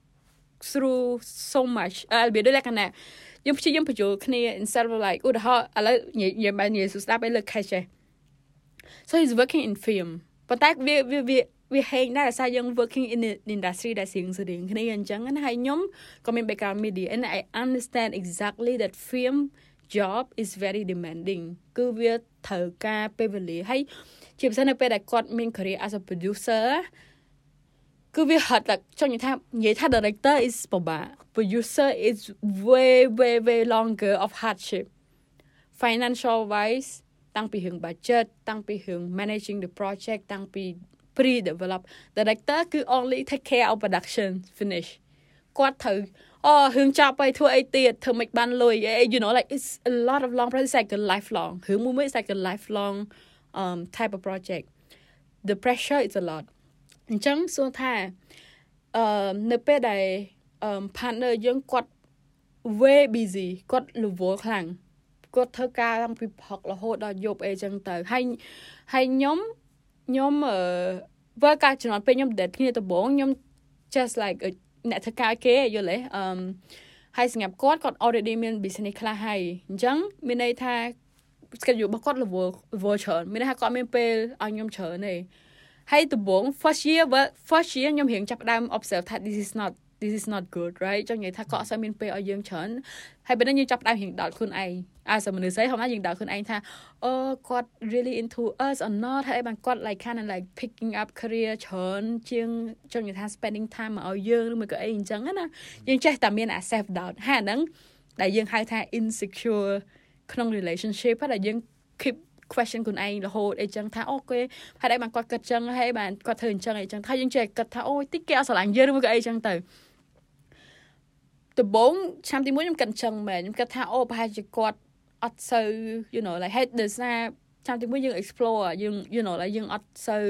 S2: through so much របៀបដូចលក្ខណៈ យើងព្យាយាមបញ្ចូលគ្នា instead of like ឧទាហរណ៍ឥឡូវនិយាយបាននិយាយស្ដាប់ឲ្យលើ cash ឯង so he's working in film ប៉ុន្តែវាវាវាវាហេងដែរសារយើង working in the industry ដែលស្រៀងស្រៀងគ្នាអញ្ចឹងណាហើយខ្ញុំក៏មាន background media and I understand exactly that film job is very demanding គឺវាត្រូវការពេលវេលាហើយជាពិសេសនៅពេលដែលគាត់មាន career as a producer គឺវាហត់តែចង់និយាយថានិយាយថា director is ពិបាក producer is way way way longer of hardship financial wise តាំងពីរឿង budget តាំងពីរឿង managing the project តាំងពី pre develop director គឺ only take care of production finish គាត់ត្រូវអូរឿងចប់ហើយធ្វើអីទៀតធ្វើមិនបានលុយ you know like it's a lot of long process like a lifelong រឿងមួយមួយ is like a lifelong um type of project the pressure is a lot អញ្ចឹងសួរថាអឺនៅពេលដែលអឺ partner យើងគាត់ way busy គាត់ level ខ្លាំងគាត់ធ្វើការតាំងពីព្រឹករហូតដល់យប់អីចឹងទៅហើយហើយខ្ញុំខ្ញុំអឺបើការជំនាន់ពេលខ្ញុំ date គ្នាដំបូងខ្ញុំ just like អ្នកធ្វើការគេយល់ទេអឺហើយសម្រាប់គាត់គាត់ already មាន business ខ្លះហើយអញ្ចឹងមានន័យថា schedule របស់គាត់ level level ច្រើនមានន័យថាគាត់មានពេលឲ្យខ្ញុំច្រើនទេ ហើយដំបូង first year first year ខ្ញុំរៀងចាប់ដើម observe ថា this is not this is not good right ចង់និយាយថាគាត់អត់សូវមានពេលឲ្យយើងច្រើនហើយពេលនេះយើងចាប់ដើមរៀងដោតខ្លួនឯងអាសមនុស្សស្អីហមណាយើងដោតខ្លួនឯងថាអូគាត់ really into us or not ហើយបានគាត់ like kind of like picking up career ច្រើនជាងចង់និយាយថា spending time មកឲ្យយើងឬមួយក៏អីអញ្ចឹងណាយើងចេះតែមាន self doubt ហើយអាហ្នឹងដែលយើងហៅថា insecure ក្នុង relationship ហើយដែលយើង keep question ខ្លួនឯងរហូតអីចឹងថាអូគេហេតុអីបានគាត់គិតចឹងហើយបានគាត់ធ្វើអញ្ចឹងអីចឹងថាយើងចេះគិតថាអូតិចគេអត់ស្រឡាញ់យើងឬមួយក៏អីចឹងទៅដំបូងឆ្នាំទី1ខ្ញុំគិតអញ្ចឹងមែនខ្ញុំគិតថាអូប្រហែលជាគាត់អត់សូវ you know like ហេតុដោយសារឆ្នាំទី1យើង explore យើង you know like យើងអត់សូវ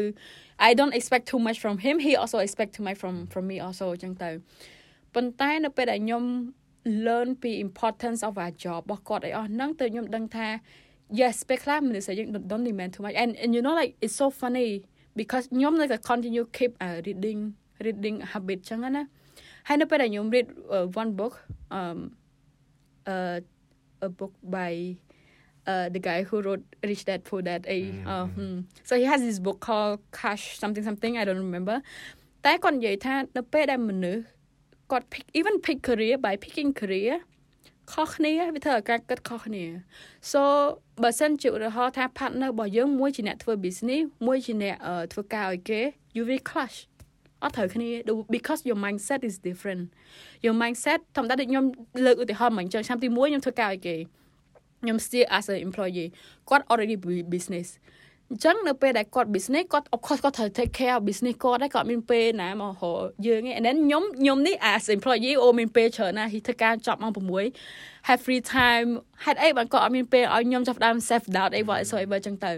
S2: I don't expect too much from him he also expect too much from from me also អញ្ចឹងទៅប៉ុន្តែនៅពេលដែលខ្ញុំ learn ពី importance of our job របស់គាត់អីអស់ហ្នឹងទៅខ្ញុំដឹងថា yes ពេលខ្លះមនុស្សយើង don't demand too much and and you know like it's so funny because ខ្ញុំនៅតែ continue keep a reading reading habit ចឹងណាហើយនៅពេលដែលខ្ញុំ read uh, one book um uh a book by uh the guy who wrote Rich Dad Poor Dad a uh, hmm. so he has this book called Cash something something I don't remember តែគាត់និយាយថានៅពេលដែលមនុស្សគាត់ pick even pick career by picking career ខុសគ្នាវាធ្វើឲ្យការគិតខុសគ្នា so បើសិនជាឧទាហរណ៍ថា partner របស់យើងមួយជាអ្នកធ្វើ business មួយជាអ្នកធ្វើការឲ្យគេ you will clash អត់ត្រូវគ្នា because your mindset is different your mindset ធម្មតាដូចខ្ញុំលើកឧទាហរណ៍មកអញ្ចឹងឆ្នាំទី1ខ្ញុំធ្វើការឲ្យគេខ្ញុំ still as an employee គាត់ already business អញ្ចឹងនៅពេលដែលគាត់ business គាត់ of course គាត់ត្រូវ take care of business គាត់ដែរគាត់មានពេលណាមករកយើងឯង and then ខ្ញុំខ្ញុំនេះ as employee អូមានពេលច្រើនណាស់ហ៊ីធ្វើការចប់ម៉ោង6 have free time ហេតុអីបានគាត់អត់មានពេលឲ្យខ្ញុំចាប់ដើម self doubt អី whatsoever អញ្ចឹងទៅ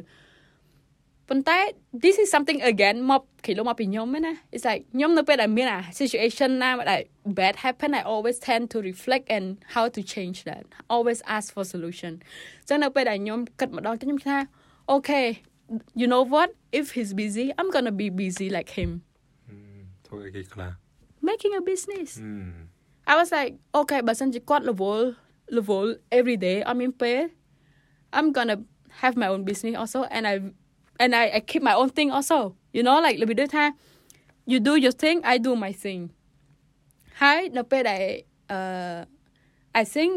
S2: ប៉ុន្តែ this is something again មកគេលោកមកពីខ្ញុំណា it's like ខ្ញុំនៅពេលដែលមានអា situation ណាដែល bad happen I always tend to reflect and how to change that always ask for solution ចឹងនៅពេលដែលខ្ញុំគិតម្ដងទៅខ្ញុំថា okay you know what if he's busy i'm gonna be busy like him
S1: ធ្វើអីគេខ្លះ
S2: making a business
S1: អឺ
S2: I was like okay បើសិនជាគាត់ level level every day I mean pay I'm gonna have my own business also and I and I I keep my own thing also you know like របៀបដូចថា you do your thing I do my thing ហើយនៅពេលដែលអឺ I think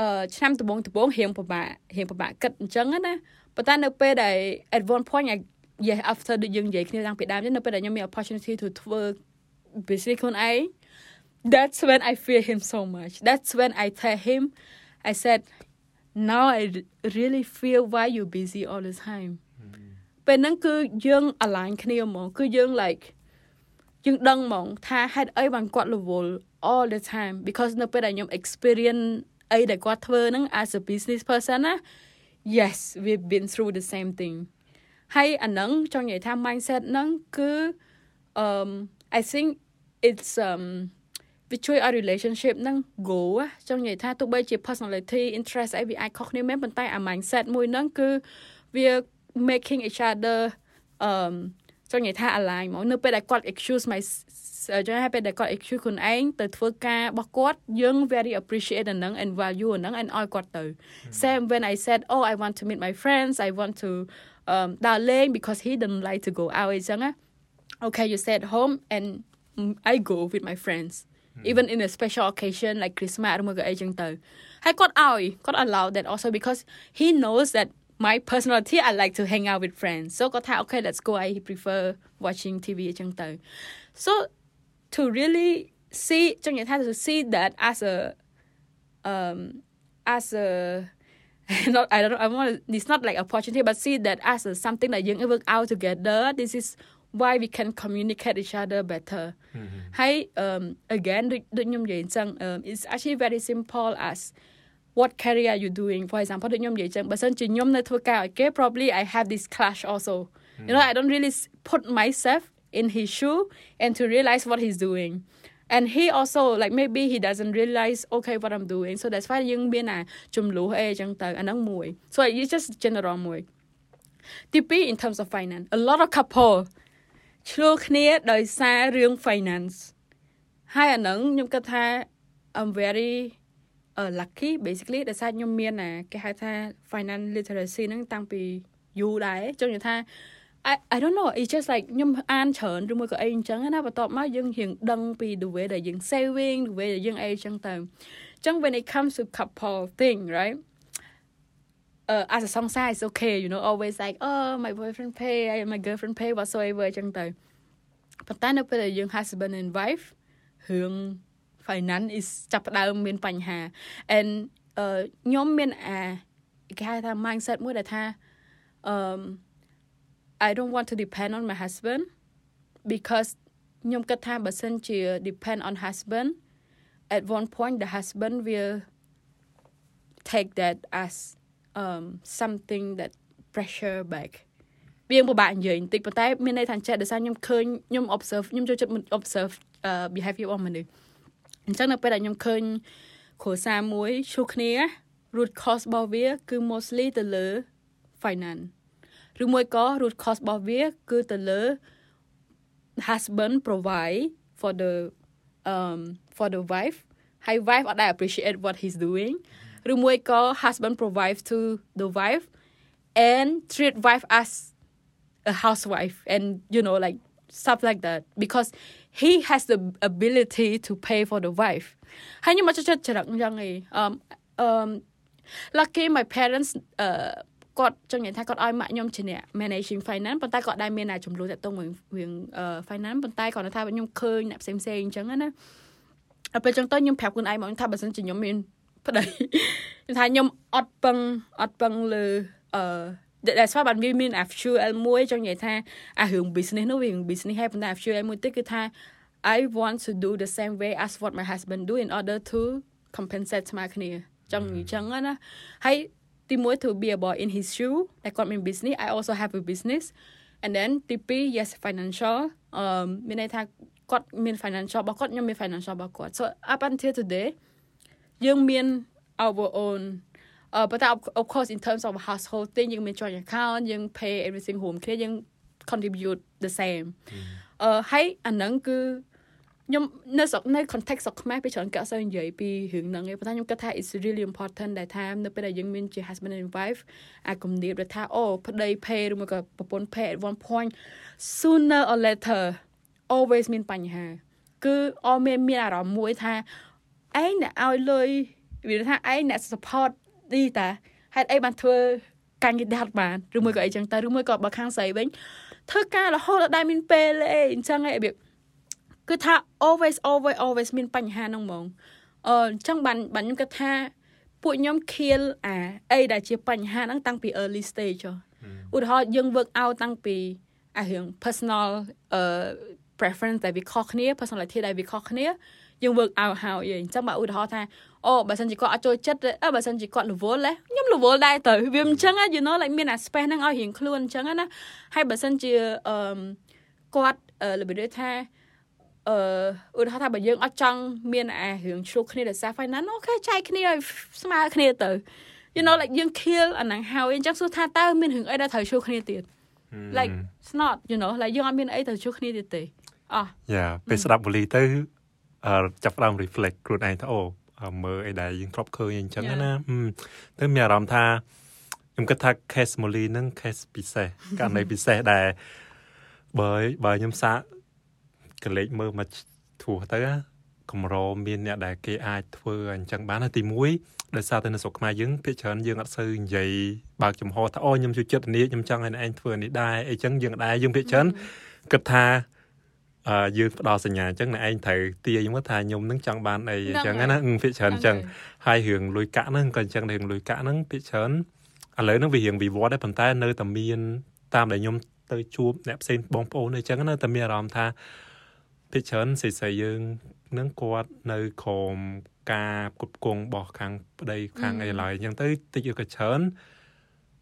S2: អឺឆ្នាំដំបូងដំបូងរៀងពិបាករៀងពិបាកគិតអញ្ចឹងណា ប៉ុន្តែនៅពេលដែល at one point I yes after ដូចយើងនិយាយគ្នាតាំងពីដើមចឹងនៅពេលដែលខ្ញុំមាន opportunity to ធ្វើ business ខ្លួនឯង that's when I fear him so much that's when I tell him I said now I really feel why you busy all the time ពេលហ្នឹងគឺយើង align គ្នាហ្មងគឺយើង like យើងដឹងហ្មងថាហេតុអីបានគាត់ level all the time because នៅពេលដែលខ្ញុំ experience អីដែលគាត់ធ្វើហ្នឹង as a business person ណា yes we've been through the same thing ហើយអាហ្នឹងចង់និយាយថា mindset ហ្នឹងគឺ um I think it's um វាជួយឲ្យ relationship ហ្នឹង go ចង់និយាយថាទោះបីជា personality interest អីវាអាចខុសគ្នាមែនប៉ុន្តែអា mindset មួយហ្នឹងគឺវា making each other um ចង់និយាយថា align មកនៅពេលដែលគាត់ excuse my ចង់ឲ្យពេលដែលគាត់ excuse ខ្លួនឯងទៅធ្វើការរបស់គាត់យើង very appreciate អាហ្នឹង and value អាហ្នឹង and ឲ្យគាត់ទៅ same when I said oh I want to meet my friends I want to um ដើរលេង because he didn't like to go out អីចឹងណា okay you stay at home and I go with my friends even in a special occasion like Christmas ឬមួយក៏អីចឹងទៅហើយគាត់ឲ្យគាត់ allow that also because he knows that my personality I like to hang out with friends so គាត់ថា okay let's go I prefer watching TV អញ្ចឹងទៅ so to really see ចង់និយាយថា to see that as a um as a not I don't know I want it's not like opportunity but see that as a something that យើង work out together this is why we can communicate each other better ហើយ um again ដូចដូចខ្ញុំនិយាយអញ្ចឹង um it's actually very simple as what career are you doing for example ដូចខ្ញុំនិយាយចឹងបើសិនជាខ្ញុំនៅធ្វើការឲ្យគេ probably I have this clash also you know I don't really put myself in his shoe and to realize what he's doing and he also like maybe he doesn't realize okay what I'm doing so that's why យើងមានអាចំនួនអីចឹងទៅអាហ្នឹងមួយ so it's just general មួយទី2 in terms of finance a lot of couple ឆ្លោះគ្នាដោយសាររឿង finance ហើយអាហ្នឹងខ្ញុំគិតថា I'm very uh, lucky basically ដោយសារខ្ញុំមានអាគេហៅថា finance literacy ហ្នឹងតាំងពីយូរដែរចង់និយាយថា I I don't know it's just like ខ្ញុំអានច្រើនឬមួយក៏អីអញ្ចឹងណាបន្ទាប់មកយើងរៀងដឹងពី the way ដែលយើង saving the way ដែលយើងអីអញ្ចឹងទៅអញ្ចឹង when it comes to couple thing right uh as a សង្សារ is okay you know always like oh my boyfriend pay my girlfriend pay whatsoever អញ្ចឹងទៅប៉ុន្តែនៅពេលដែលយើង husband and wife រឿង finance is ចាប់ផ្ដើមមានបញ្ហា and អឺខ្ញុំមានអាគេហៅថា mindset មួយដែលថា um I don't want to depend on my husband because ខ្ញុំគិតថាបើសិនជា depend on husband at one point the husband will take that as um something that pressure back វាពិបាកនិយាយបន្តិចប៉ុន្តែមានន័យថាចេះដោយសារខ្ញុំឃើញខ្ញុំ observe ខ្ញុំចូលចិត្ត observe uh, behavior របស់មនុស្ស អញ្ចឹងនៅពេលដែលខ្ញុំឃើញគ្រួសារមួយឈូគ្នា root cause របស់វា គឺ mostly ទៅលើ finance ឬមួយក៏ root cause របស់វាគឺទៅលើ husband provide for the um for the wife ហើយ wife អត់ដែល appreciate what he's doing ឬមួយក៏ husband provide to the wife and treat wife as a housewife and you know like stuff like that because he has the ability to pay for the wife ហើយខ្ញុំមកចិត្តច្រឹកយ៉ាងឯង um um lucky my parents អឺគាត់ចង់និយាយថាគាត់ឲ្យម៉ាក់ខ្ញុំជាអ្នក managing finance ប៉ុន្តែគាត់ដែរមានតែចំនួនតាក់ទងមួយរឿង finance ប៉ុន្តែគាត់ថាខ្ញុំឃើញអ្នកផ្សេងផ្សេងអញ្ចឹងណាដល់ពេលចឹងទៅខ្ញុំប្រាប់ខ្លួនឯងមកថាបើសិនជាខ្ញុំមានប្តីខ្ញុំថាខ្ញុំអត់ពឹងអត់ពឹងលើអឺ ដែលស្វាបានវាមាន actual មួយចង់និយាយថាអារឿង business នោះវារឿង business ហើយប៉ុន្តែ actual មួយទៀតគឺថា I want to do the same way as what my husband do in order to compensate ស្មើគ្នាចង់និយាយចឹងណាហើយទីមួយ to be about in his shoe តែគាត់មាន business I also have a business and then ទី2 yes financial អឺមានន័យថាគាត់មាន financial របស់គាត់ខ្ញុំមាន financial របស់គាត់ so up until today យើងមាន our own អឺ but of course in terms of household thing យើងមាន joint account យើង pay everything home គ្នាយើង contribute the same អឺហើយអាហ្នឹងគឺខ្ញុំនៅស្រុកនៅ context ស្រុកខ្មែរពេលច្រើនគេអត់សូវនិយាយពីរឿងហ្នឹងឯងប៉ុន្តែខ្ញុំគិតថា it's really important ដែលថានៅពេលដែលយើងមានជា husband and wife អាចគំនាបដែលថាអូប្តីភេឬមួយក៏ប្រពន្ធភេ at one point sooner or later always មានបញ្ហា គឺអមានមានអារម្មណ៍មួយថាឯងអ្នកឲ្យលុយវាថាឯងអ្នក support នេះតាហេតុអីបានធ្វើការងារដាត់បានឬមួយក៏អីចឹងទៅឬមួយក៏បើខាងស្រីវិញធ្វើការរហូតដល់ដែលមានពេលអីអញ្ចឹងឯងរបៀបគឺថា always always always មានបញ្ហាហ្នឹងហ្មងអឺអញ្ចឹងបានបានខ្ញុំគិតថាពួកខ្ញុំខៀលអាអីដែលជាបញ្ហាហ្នឹងតាំងពី early stage ឧទាហរណ៍យើង work out តាំងពីអារឿង personal អឺ preference ដែលវាខុសគ្នា personality ដែលវាខុសគ្នា យើង work out ហើយអញ្ចឹងបើឧទាហរណ៍ថាអូបើសិនជាគាត់អត់ចូលចិត្តអើបើសិនជាគាត់រវល់ខ្ញុំរវល់ដែរទៅវាអញ្ចឹង you know like មានអា space ហ្នឹងឲ្យរៀងខ្លួនអញ្ចឹងណាហើយបើសិនជាអឺគាត់របៀបថាអឺឧទាហរណ៍ថាបើយើងអត់ចង់មានអារឿងឆ្លោះគ្នាដោយសារ finance អូខេចែកគ្នាឲ្យស្មើគ្នាទៅ you know like យើង kill អាហ្នឹងហើយអញ្ចឹងសួរថាតើមានរឿងអីដែលត្រូវឆ្លោះគ្នាទៀត like it's not you know like យើងអត់មានអីត្រូវឆ្លោះគ្នាទៀតទេអោះ
S1: យ៉ាពេលស្ដាប់បូលីទៅអឺ ចាប់ផ្ដើម reflect ខ្លួនឯងថាអូមើលអីដែលយើងធ្លាប់ឃើញអញ្ចឹងណាទៅមានអារម្មណ៍ថាខ្ញុំគិតថា case Molly ហ្នឹង case ពិសេសករណីពិសេសដែលបើបើខ្ញុំសាកកលេចមើលមកធួទៅកម្រមានអ្នកដែលគេអាចធ្វើអញ្ចឹងបានទី1ដោយសារតែនៅស្រុកខ្មែរយើងភាគច្រើនយើងអត់សូវនិយាយបើកចំហថាអូខ្ញុំជួយចិត្តនេះខ្ញុំចង់ឲ្យឯងធ្វើនេះដែរអីចឹងយើងដែរយើងភាគច្រើនគិតថាអឺ យើងផ្ដល់សញ្ញាអញ្ចឹងអ្នកឯងត្រូវទាយមកថាខ្ញុំនឹងចង់បានអីអញ្ចឹងណាភាគច្រើនអញ្ចឹងហើយរឿងលុយកាក់ហ្នឹងក៏អញ្ចឹងរឿងលុយកាក់ហ្នឹងភាគច្រើនឥឡូវហ្នឹងវារៀងវិវត្តដែរប៉ុន្តែនៅតែមានតាមដែលខ្ញុំទៅជួបអ្នកផ្សេងបងប្អូនអញ្ចឹងនៅតែមានអារម្មណ៍ថាភាគច្រើនសិស្សយើងនឹងគាត់នៅក្រោមការគ្រប់គ្រងរបស់ខាងប្តីខាងអីឡើយអញ្ចឹងទៅតិចក៏ច្រើន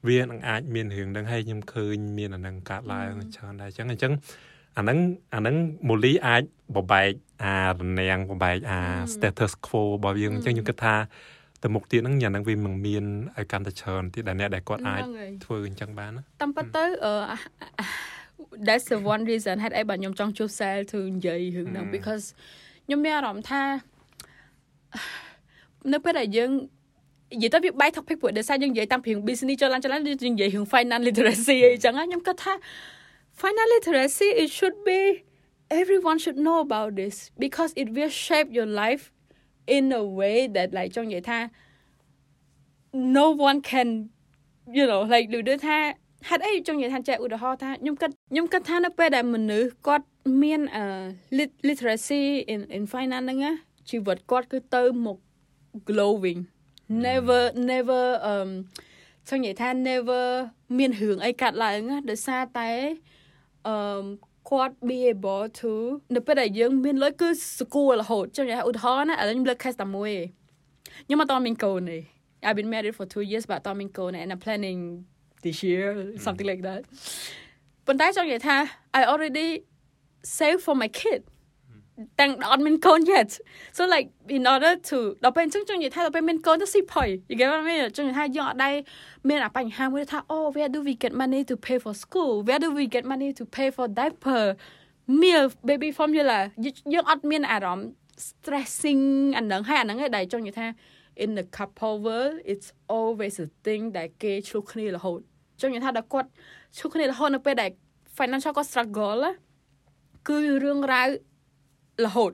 S1: វានឹងអាចមានរឿងហ្នឹងហើយខ្ញុំឃើញមានអានឹងកាត់ឡើងច្រើនដែរអញ្ចឹងអញ្ចឹង អាហ្នឹងអាហ្នឹងមូលីអាចបបែកអារនាំងបបែកអា status quo របស់យើងអញ្ចឹងខ្ញុំគិតថាទៅមុខទៀតហ្នឹងយ៉ាងហ្នឹងវាមិនមានឲ្យកាន់តែច្រើនទៀតដែលអ្នកដែលគាត់អាចធ្វើអញ្ចឹងបាន
S2: តាមពិតទៅអឺ that's the one reason ហេតុអីបាទខ្ញុំចង់ជួប sell to និយាយរឿងហ្នឹង because ខ្ញុំមានអារម្មណ៍ថានៅពេលដែលយើងនិយាយទៅវាបែក topic ព្រោះដោយសារយើងនិយាយតាមពី business ចលនចលនយើងនិយាយរឿង finance literacy អីចឹងខ្ញុំគិតថា Final literacy, it should be everyone should know about this because it will shape your life in a way that like ចង់និយាយថា no one can you know like ឬដូចថាហេតុអីចង់និយាយថាចែកឧទាហរណ៍ថាខ្ញុំគិតខ្ញុំគិតថានៅពេលដែលមនុស្សគាត់មាន literacy in in finance ហ្នឹងជីវិតគាត់គឺទៅមក glowing never never um ចង់និយាយថា never មានរឿងអីកាត់ឡើងដោយសារតែ អឺគាត់ be able to នៅពេលដែលយើងមានលុយគឺស្គាល់រហូតចុះនិយាយឧទាហរណ៍ណាឥឡូវខ្ញុំលើក case តែមួយឯងខ្ញុំអត់តមានកូនទេ I've been married for 2 years but អត់មានកូនទេ and I'm planning this year something like that ប៉ុន្តែចង់និយាយថា I already save for my kid ទាំងអត់មានកូន yet so like in order to ដល់ពេលអញ្ចឹងចង់និយាយថាដល់ពេលមានកូនទៅស៊ីផុយ you get what I mean ចង់និយាយថាយើងអត់ដែរមានអាបញ្ហាមួយថា oh where do we get money to pay for school where do we get money to pay for diaper meal baby formula យើងអត់មានអារម្មណ៍ stressing អាហ្នឹងហើយអាហ្នឹងឯងដែលចង់និយាយថា in the couple world it's always a thing ដែលគេឆ្លុះគ្នារហូតចង់និយាយថាដល់គាត់ឆ្លុះគ្នារហូតនៅពេលដែល financial គាត់ struggle គឺរឿងរ៉ាវ រហូត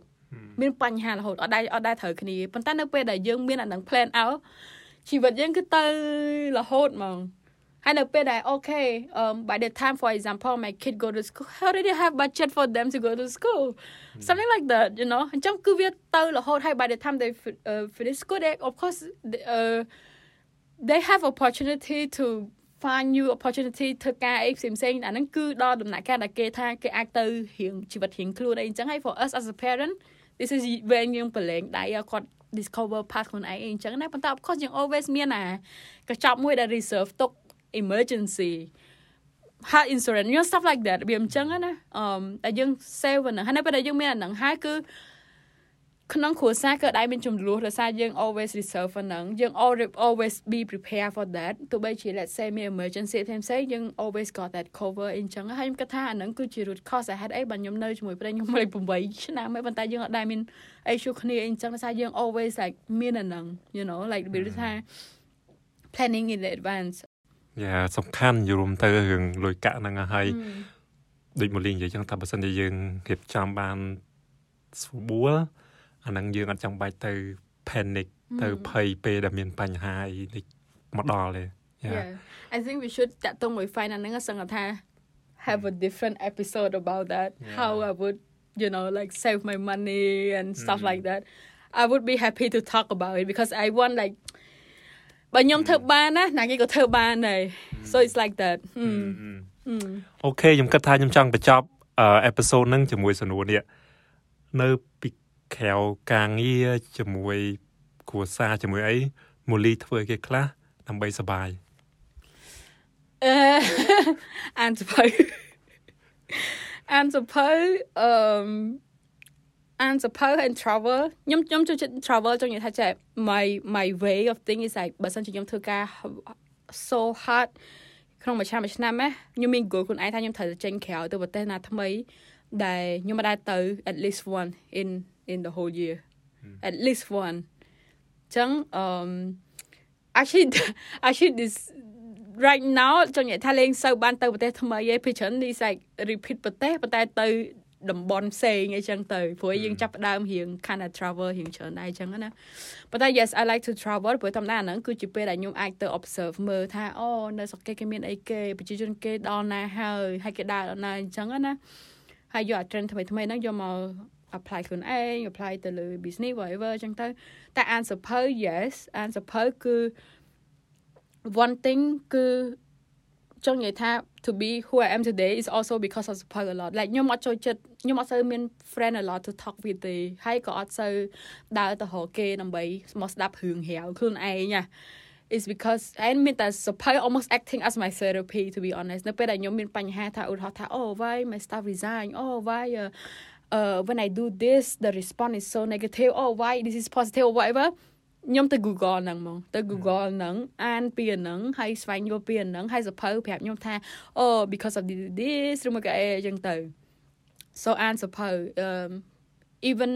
S2: មានបញ្ហារហូតអត់ដែរអត់ដែរត្រូវគ្នាប៉ុន្តែនៅពេលដែលយើងមានអានឹង plan out ជីវិតយើងគឺទៅរហូតហ្មងហើយនៅពេលដែល okay um by the time for example my kid go to school I already have budget for them to go to school something like that you know អញ្ចឹងគឺវាទៅរហូតហើយ by the time they uh, finish school they of course they, uh, they have opportunity to find new opportunity ធ្វើការអីផ្សេងផ្សេងអាហ្នឹងគឺដល់ដំណាក់កាលដែលគេថាគេអាចទៅរៀងជីវិតរៀងខ្លួនអីអញ្ចឹងហើយ for us as a parent this is when យើងប្រឡែងដៃគាត់ discover path ខ្លួនឯងអីអញ្ចឹងណាប៉ុន្តែ of course យើង always មានអាកញ្ចប់មួយដែល reserve ទុក emergency health insurance you know stuff like that វាអញ្ចឹងណាអឺតែយើង save ហ្នឹងហើយនៅពេលដែលយើងមានអាហ្នឹងហើយគឺ ក្នុងគ្រួសារក៏ដែរមានចំនួនដោយសារយើង always reserve ហ្នឹងយើង always be prepare for that ទោះបីជា let's say មាន emergency ផ្សេងៗយើង always got that cover អីចឹងហើយខ្ញុំគិតថាអាហ្នឹងគឺជា root cause ហេតុអីបើខ្ញុំនៅជាមួយប្រិយខ្ញុំលេខ8ឆ្នាំហើយប៉ុន្តែយើងអត់ដែរមានអីជួគ្នាអីចឹងដោយសារយើង always like មានអាហ្នឹង you know like វាថា planning in advance
S1: យ៉ាសំខាន់យល់ទៅរឿងលុយកាក់ហ្នឹងហើយដូចមកលេងនិយាយចឹងថាបើសិនជាយើងរៀបចំបានស្រួល អាហ្នឹងយើងអត់ចាំបាច់ទៅ panic ទៅភ័យពេលដែលមានបញ្ហាអីនេះមកដល់ទេ
S2: Yeah I think we should តាក់ទងមួយ fine អាហ្នឹងសឹងថា have a different episode about that yeah. how I would you know like save my money and stuff mm. like that I would be happy to talk about it because I want like បើខ្ញុំធ្វើបានណាណាគេក៏ធ្វើបានដែរ so it's like that
S1: អូខេខ្ញុំគិតថាខ្ញុំចង់បញ្ចប់អេពីសូតហ្នឹងជាមួយសំណួរនេះនៅពី ក្រៅការងារជាមួយគ្រួសារជាមួយអីមូលីធ្វើគេខ្លះដើម្បីសុបាយ
S2: អឺអានសភៅអានសភៅអឺអានសភៅ and travel ខ្ញុំខ្ញុំចូលចិត្ត travel ចង់និយាយថាចេះ my my way of thing is like បើសិនជាខ្ញុំធ្វើការ so hard ក្នុងមួយឆ្នាំមួយឆ្នាំណាខ្ញុំមាន goal ខ្លួនឯងថាខ្ញុំត្រូវចេញក្រៅទៅប្រទេសណាថ្មីដែលខ្ញុំមិនដែលទៅ at least one in in the whole year at least one ចឹង um actually actually this right now ចង់និយាយថាលេងសូវបានទៅប្រទេសថ្មីឯងពីច្រើន is like repeat ប្រទេសប៉ុន្តែទៅតំបន់ផ្សេងអីចឹងទៅព្រោះយើងចាប់ផ្ដើមរៀង kind of travel រៀងច្រើនដែរអញ្ចឹងណាប៉ុន្តែ yes I like to travel ព្រោះតាមណាហ្នឹងគឺជាពេលដែលខ្ញុំអាចទៅ observe មើលថាអូនៅស្រុកគេគេមានអីគេប្រជាជនគេដល់ណាហើយហើយគេដើរដល់ណាអញ្ចឹងណាហើយយកអា trend ថ្មីថ្មីហ្នឹងយកមក apply ខ្លួនឯង apply ទៅលើ business whatever អញ្ចឹងទៅតែអានសភៅ yes អានសភៅគឺ one thing គឺចង់និយាយថា to be who I am today is also because of support a lot like ខ្ញុំអត់ចូលចិត្តខ្ញុំអត់សូវមាន friend a lot to talk with ទេហើយក៏អត់សូវដើរទៅរកគេដើម្បីមកស្ដាប់រឿងរាវខ្លួនឯងណា is because I mean that support almost acting as my therapy to be honest នៅពេលដែលខ្ញុំមានបញ្ហាថាឧទាហរណ៍ថា oh why my staff resign oh why uh, uh when I do this the response is so negative oh why this is positive or whatever ខ្ញុំទៅ Google ហ្នឹងហ្មងទៅ Google ហ្នឹងអានពីហ្នឹងហើយស្វែងយល់ពីហ្នឹងហើយសភៅប្រាប់ខ្ញុំថាអូ because of this ឬមកក៏អីអញ្ចឹងទៅ so អានសភៅ um even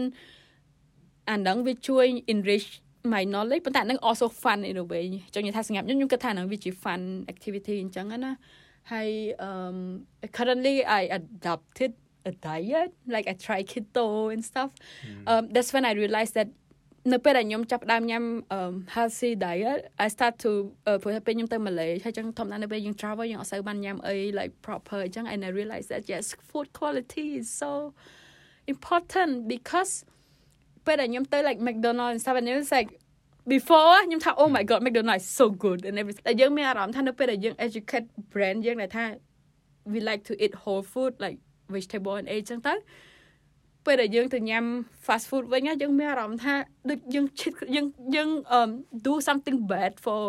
S2: អាហ្នឹងវាជួយ enrich my knowledge ប៉ុន្តែហ្នឹង also fun in a way ចង់និយាយថាសម្រាប់ខ្ញុំខ្ញុំគិតថាហ្នឹងវាជា fun activity អញ្ចឹងណាហើយ um currently I adopted a diet like I try keto and stuff um that's when I realized that នៅពេលដែលខ្ញុំចាប់ផ្ដើមញ៉ាំ healthy diet I start to ព្រោះពេលខ្ញុំទៅម៉ាឡេហើយចឹងធម្មតានៅពេលយើង travel យើងអត់សូវបានញ៉ាំអី like proper អញ្ចឹង and I realize that yes food quality is so important because ពេលដែលខ្ញុំទៅ like McDonald's and stuff and it was like before ខ្ញុំថា oh my god McDonald's is so good and everything តែយើងមានអារម្មណ៍ថានៅពេលដែលយើង educate brand យើងដែលថា we like to eat whole food like vegetable and អីចឹងទៅពេលដែលយើងទៅញ៉ាំ fast food វិញយើងមានអារម្មណ៍ថាដូចយើងឈិតយើងយើង um do something bad for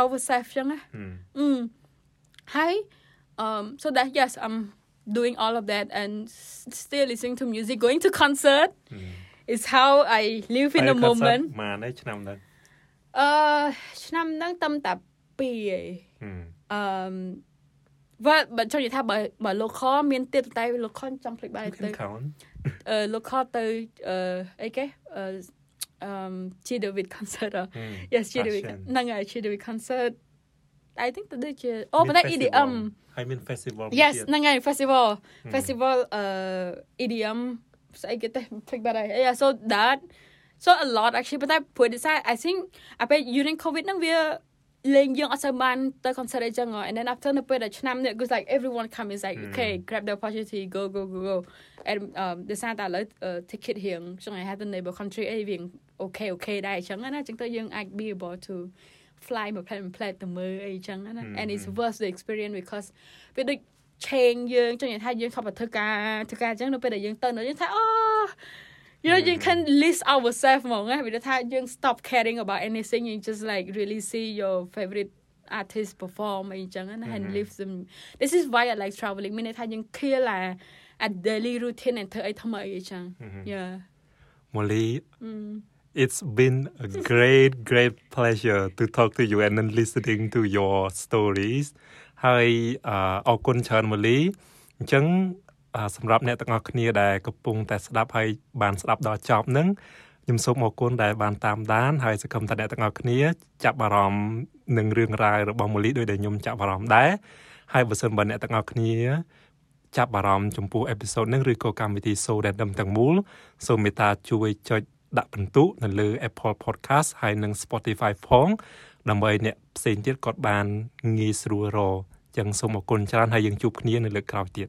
S2: ourselves ចឹងណាអឺហើយ um so that yes I'm doing all of that and still listening to music going to concert is how I live in the moment
S1: ម៉ានឯឆ្នាំហ្នឹង
S2: អឺឆ្នាំហ្នឹងតាមតា2ឯងអឺ បើបើចង់និយាយថាបើបើ local មានទៀតតែ local ចង់ភ្លេចបាយ
S1: ទៅ
S2: អឺ local ទៅអឺអីគេអឺអឺ Chi David concert yes Chi David ហ្នឹងហើយ Chi David concert I think ទៅដូចជាអូប៉ុន្តែ EDM
S1: ហើយមាន festival
S2: Yes ហ្នឹងហើយ festival festival អឺ EDM ស្អីគេទេភ្លេចបាត់ហើយ Yeah so that so a lot actually ប៉ុន្តែព្រោះ I think អាពេល during covid ហ្នឹងវា លេងយើងអត់សូវបានទៅ concert អីចឹង and then after នៅពេលដែលឆ្នាំនេះ goes like everyone come is like okay grab the opportunity go go go go and um ដោយសារតែឥឡូវ ticket រៀងចង់ឲ្យ have the neighbor country អីរៀង okay okay ដែរអញ្ចឹងណាអញ្ចឹងទៅយើងអាច be able to fly មក plan plan ទៅមើលអីចឹងណា and it's worth the experience because វាដូច change យើងចង់និយាយថាយើងខំទៅធ្វើការធ្វើការអញ្ចឹងនៅពេលដែលយើងទៅនៅយើងថាអូ you know you can list ourselves ហ្មងណាវាថាយើង stop caring about anything you just like really see your favorite artist perform អីចឹងណា and live them this is why I like traveling មានន័យថាយើង clear ឡា at daily routine និងធ្វើអីថ្មីអីចឹង yeah
S1: Molly it's been a great great pleasure to talk to you and then listening to your stories ហើយអរគុណច្រើនម៉ូលីអញ្ចឹង សម្រាប់អ្នកទាំងអស់គ្នាដែលកំពុងតែស្ដាប់ហើយបានស្ដាប់ដល់ចប់នឹងខ្ញុំសូមអរគុណដែលបានតាមដានហើយសង្ឃឹមថាអ្នកទាំងអស់គ្នាចាប់អារម្មណ៍នឹងរឿងរ៉ាវរបស់ម៉ូលីដោយដែលខ្ញុំចាប់អារម្មណ៍ដែរហើយបើសិនបើអ្នកទាំងអស់គ្នាចាប់អារម្មណ៍ចំពោះអេពីសូតនេះឬក៏កម្មវិធី So Random ទាំងមូលសូមមេត្តាជួយចុចដាក់ពិន្ទុនៅលើ Apple Podcast ហើយនិង Spotify ផងដើម្បីអ្នកផ្សេងទៀតគាត់បានងាយស្រួលរកចឹងសូមអរគុណច្រើនហើយយើងជួបគ្នានៅលើកក្រោយទៀត